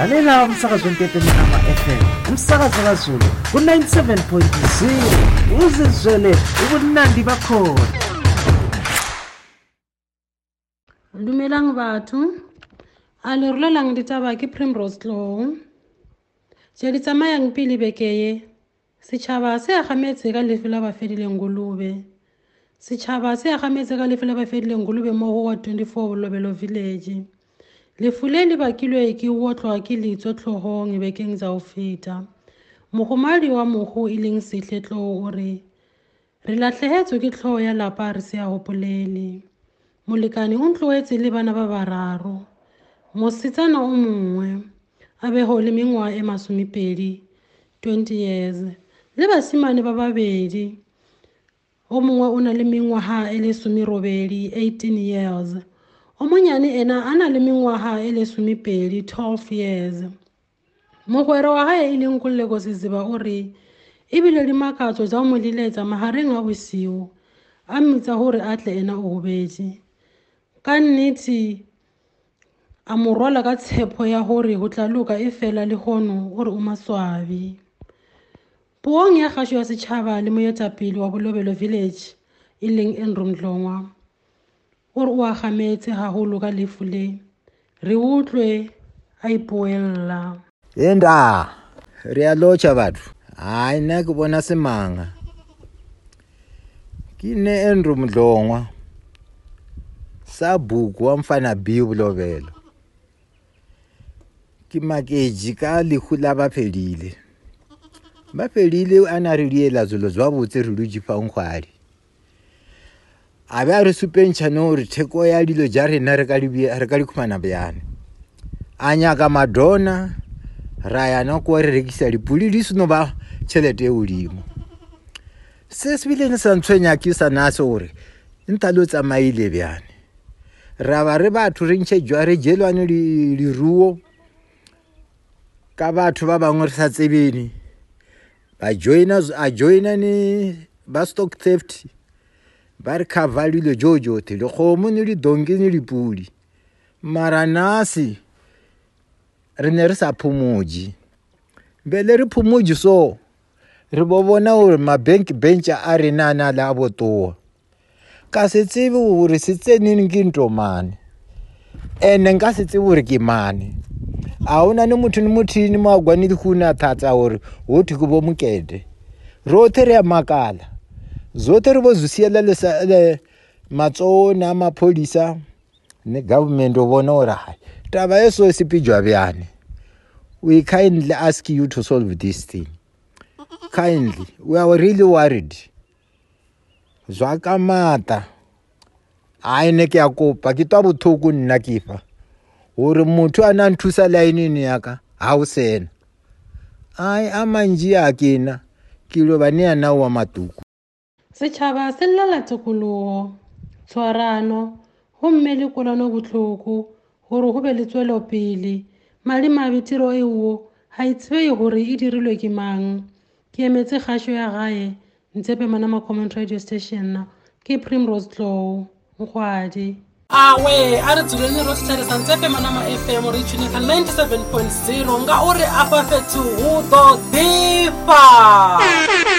lalela umsakazo wentetemama FM umsakazo kaZulu ku-97.0 uzizwele ubunandi bakhona. Dumelang batho. A le rolelang ditaba ke primrose tlow tše di tsamayang pele bekeye setšhaba se agametse ka lefe la bafedileng golube setšhaba se agametse ka lefe la bafedileng golube mo go wa 24 bolobelo village. Lefu le le bakilwe ke otlwa ke letso tlhogong bekeng tsa go feta. Mogomadi wa mogo e leng sehletlo o re re latlhegetswe ke tlhogo ya lapa re se a gopolele molekane o ntlogetse le bana ba bararo. Mosetsana o mongwe a bego le mengwaga e masomepedi 20 years. Le basimane ba babedi o mongwe o na le mengwaga e le somerobedi 18 years. O monyane ena a na le mengwaga e le somepedi 12 years. Mogwere wa gae e leng kolleko seseba o re ebile dimakatso tsa mo leletsa magareng a bosio a mmitsa gore a tle ena o gobetse ka nnete a mo rwala ka tshepo ya gore go tla loka e fela le gono gore o maswabi. Puong ya kgaso ya setšhaba le moetapele wa bolobelo village e leng enron dlongwa o agametse gagolo ka lefu le re utlwe a ipoelela enda re a lotšha batho. Hai nna ke bona semanga ke ne enro mdlongwa. Sa buku wa mfana b bolobelo ke makeji ka lehu la ba fedile. Ba fedile a na re diela zolo zwa botse re dutse fa nkgwadi a be a re supentšhane gore theko ya dilo ja rena re ka dikhumana bjane a nyaka madona ra yana ko re rekisa dipuli di seno ba tšhelete e godimo. Se se bilene sa ntshwenya ke sa nase gore nta le o tsamaile bjane ra ba re batho re ntšhe jwa re jelwane diruo. Ka batho ba bangwe re sa tsebene a joina ni ba stock theft ba re cover dilo jo jote dikgomo ni didonki ni dipudi mara nasi re ne re sa phomoje bele re phomoje so re bo bona gore mabank bench a rena a na le a botoa ka se tsebe gore se tseneng ke ntomane ande nka se tsebe gore ke mane? A ona ni motho ni mothini mo a kwane dikguna thatsa gore gothi ke bo mokete. Rothe re ya makala. Zote re bo zosiela le matsone a maphodisa ne government o bona gore hai taba e so e sepejwa bjane. We kindly ask you to solve this thing. Kindly we are really worried. Zwa kamata ai ne ke a kopa ke twa bothoko nna ke fa. Gore motho a na nthusa laenene yaka ga o sena. Ai a mantši a kena ke lo ba ne ya nao wa matuku setšhaba se llela tikologo tshwarano gomme le kolano botlhoko gore go be le tswelopele. Madimabe tiro eo ga e tsebeye gore e dirilwe ke mang. Ke emetse kgašo ya gae ntshepe manama common radio station ke primrose tlow nkgwadi awe a re dzuleni ro thetshelesa ntsepe manama fm ri kha 97.0 ngauri afha fhethu hu ḓo ḓifha.